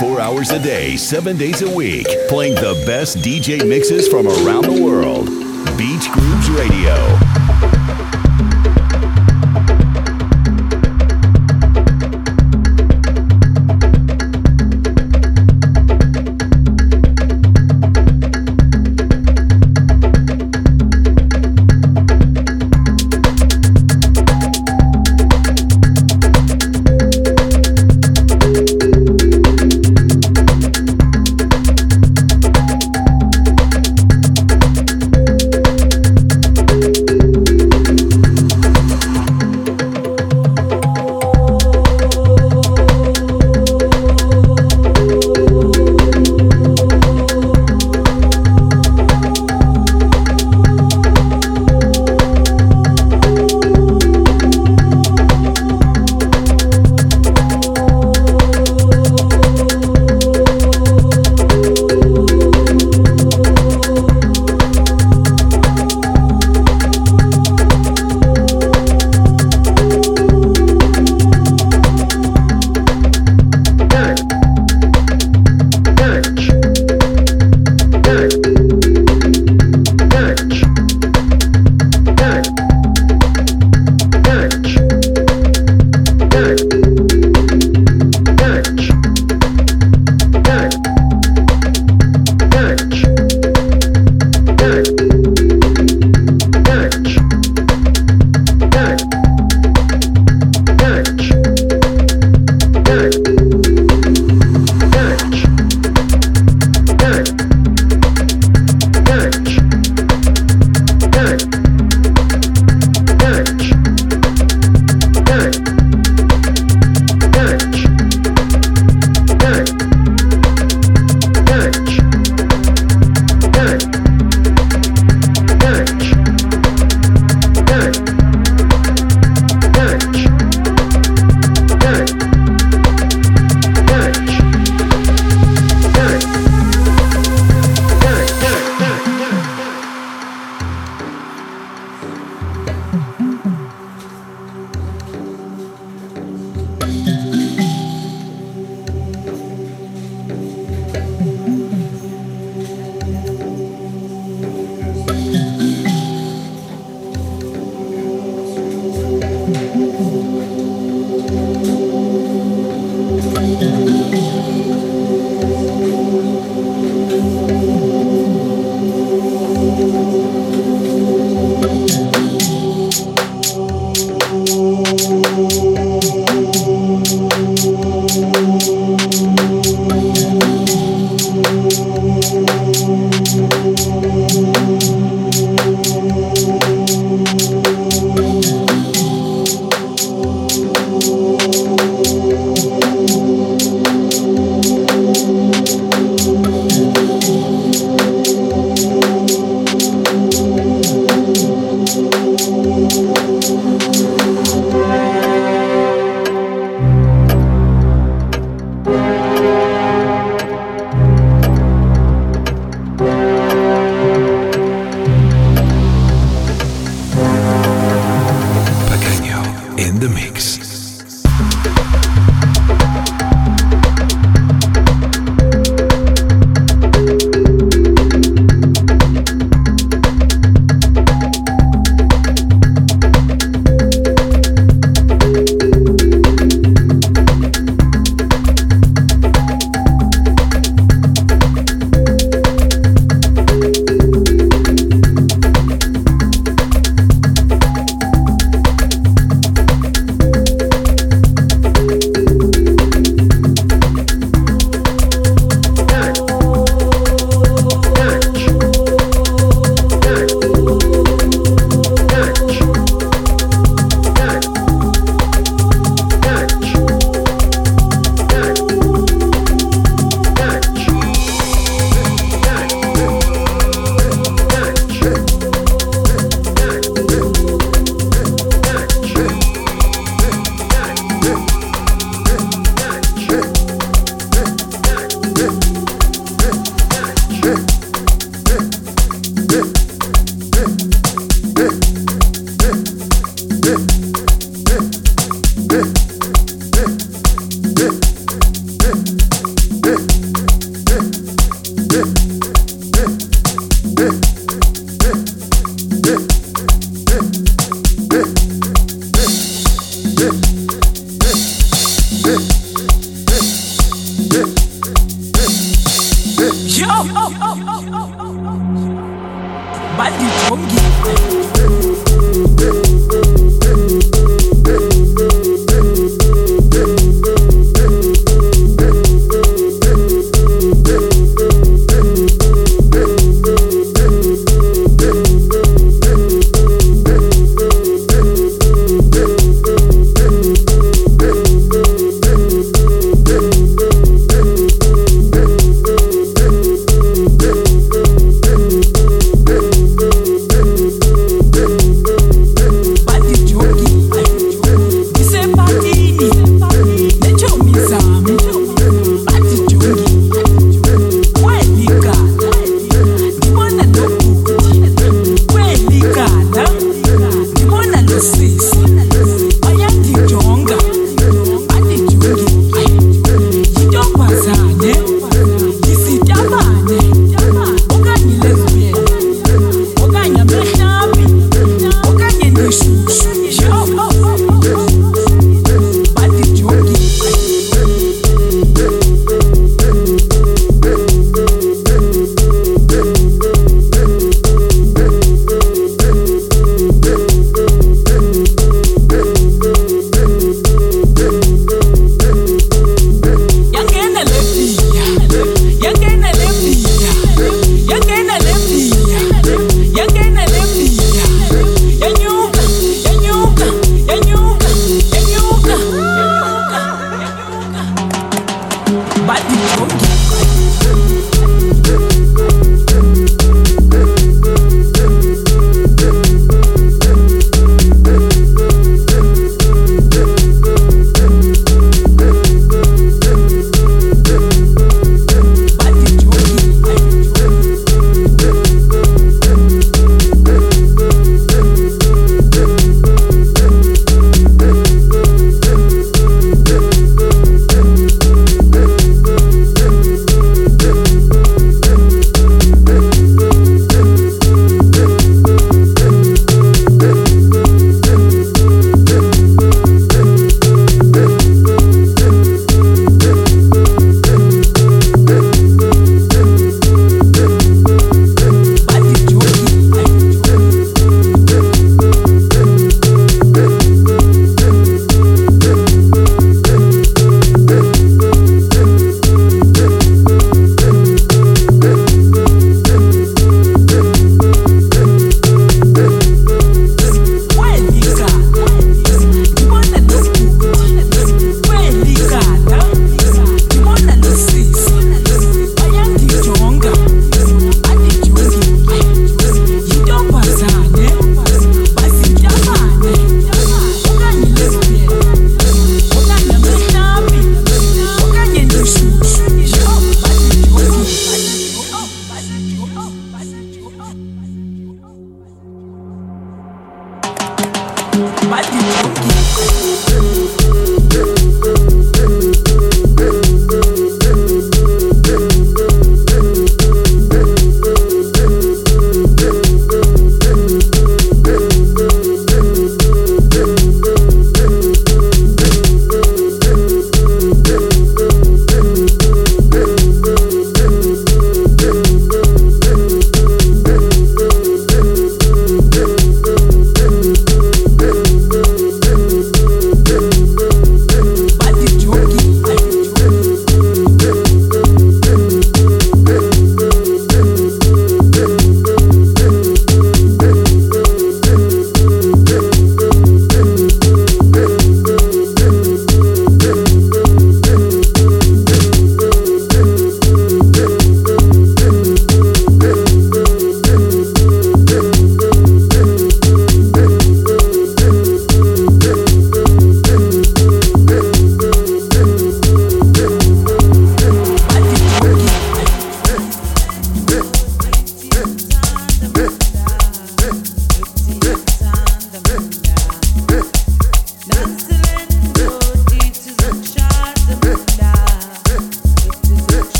24 hours a day, seven days a week, playing the best DJ mixes from around the world. Beach Grooves Radio.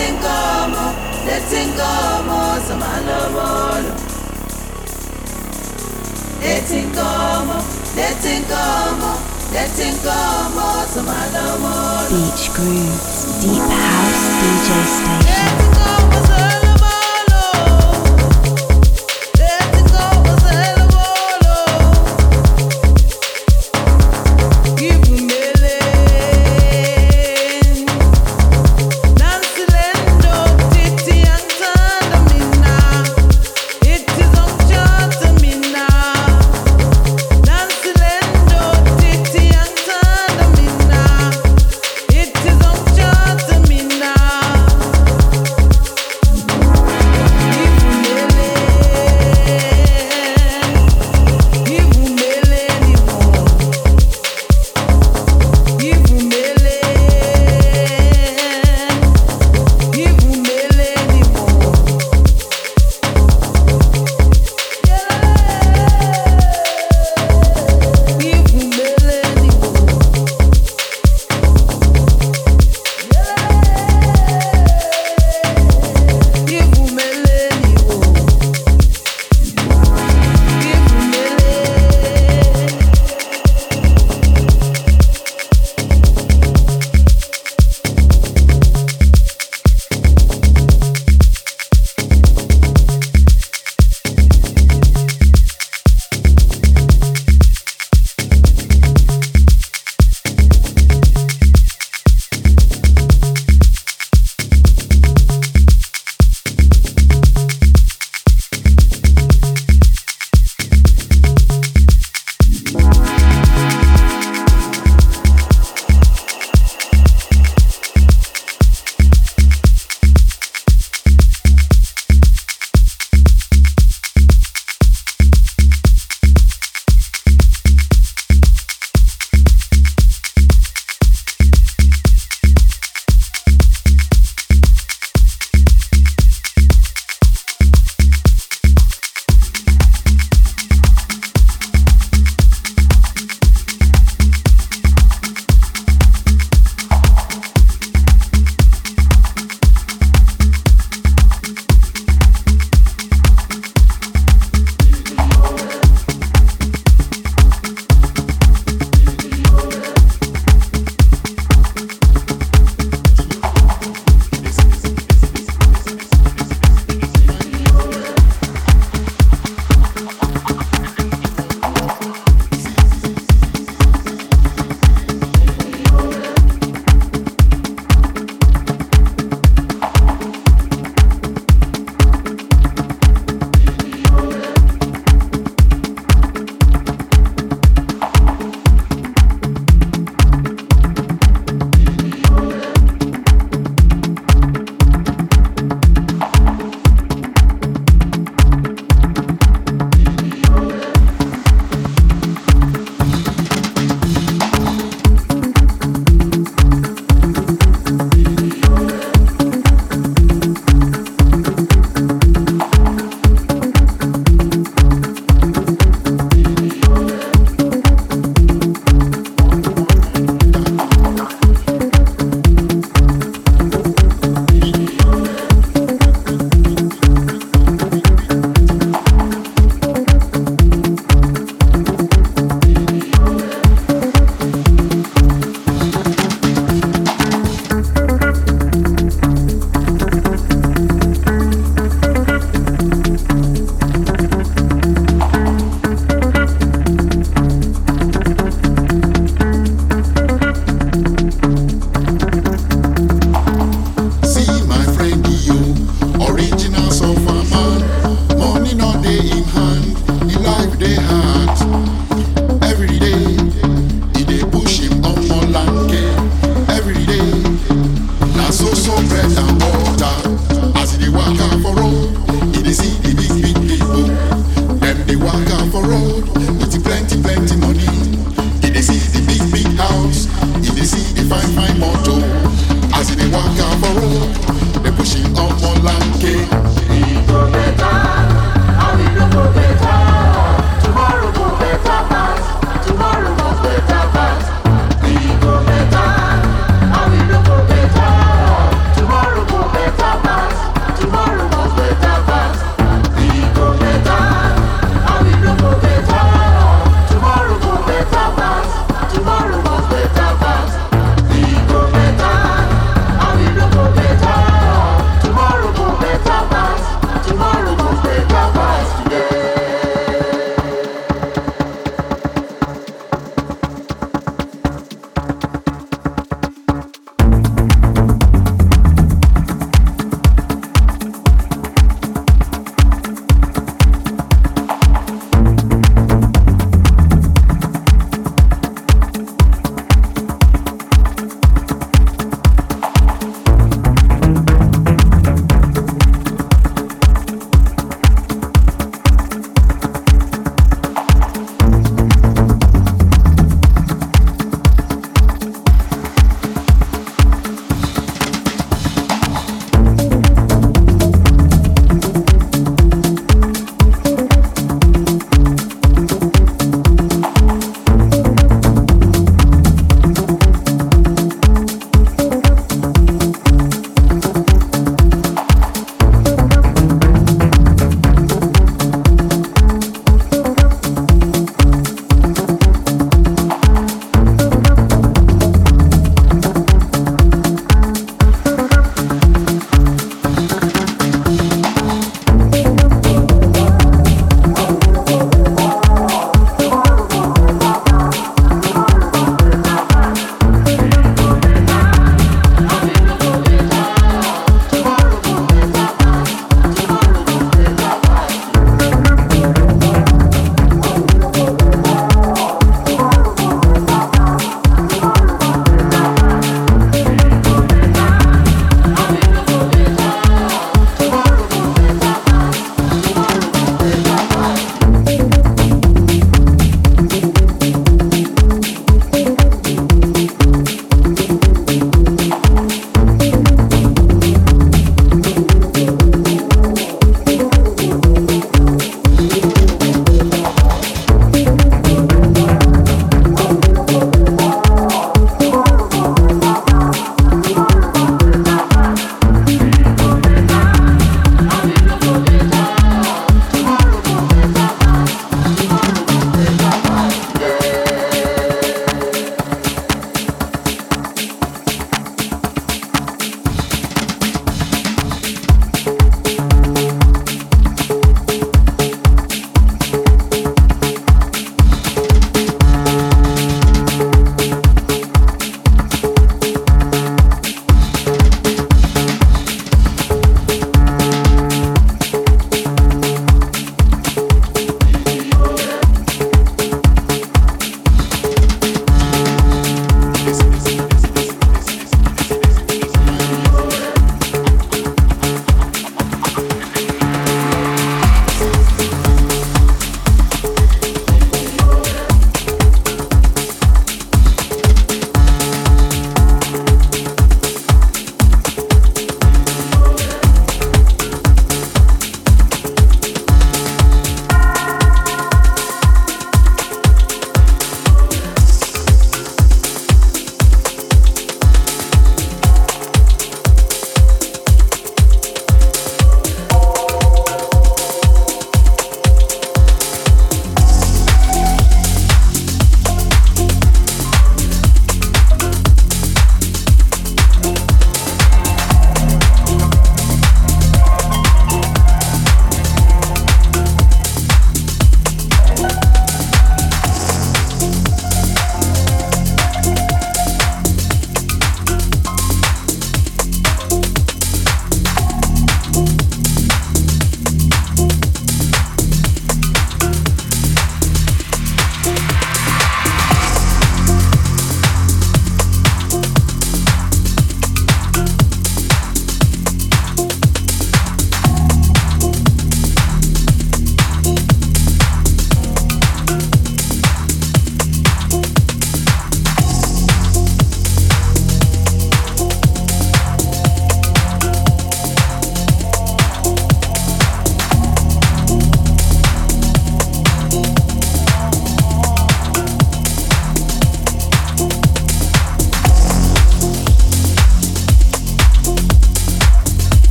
ngezinkomo lezinkomo zamalobolo. Lezinkomo lezinkomo lezinkomo zamalobolo. Beach grooves deep house dj station.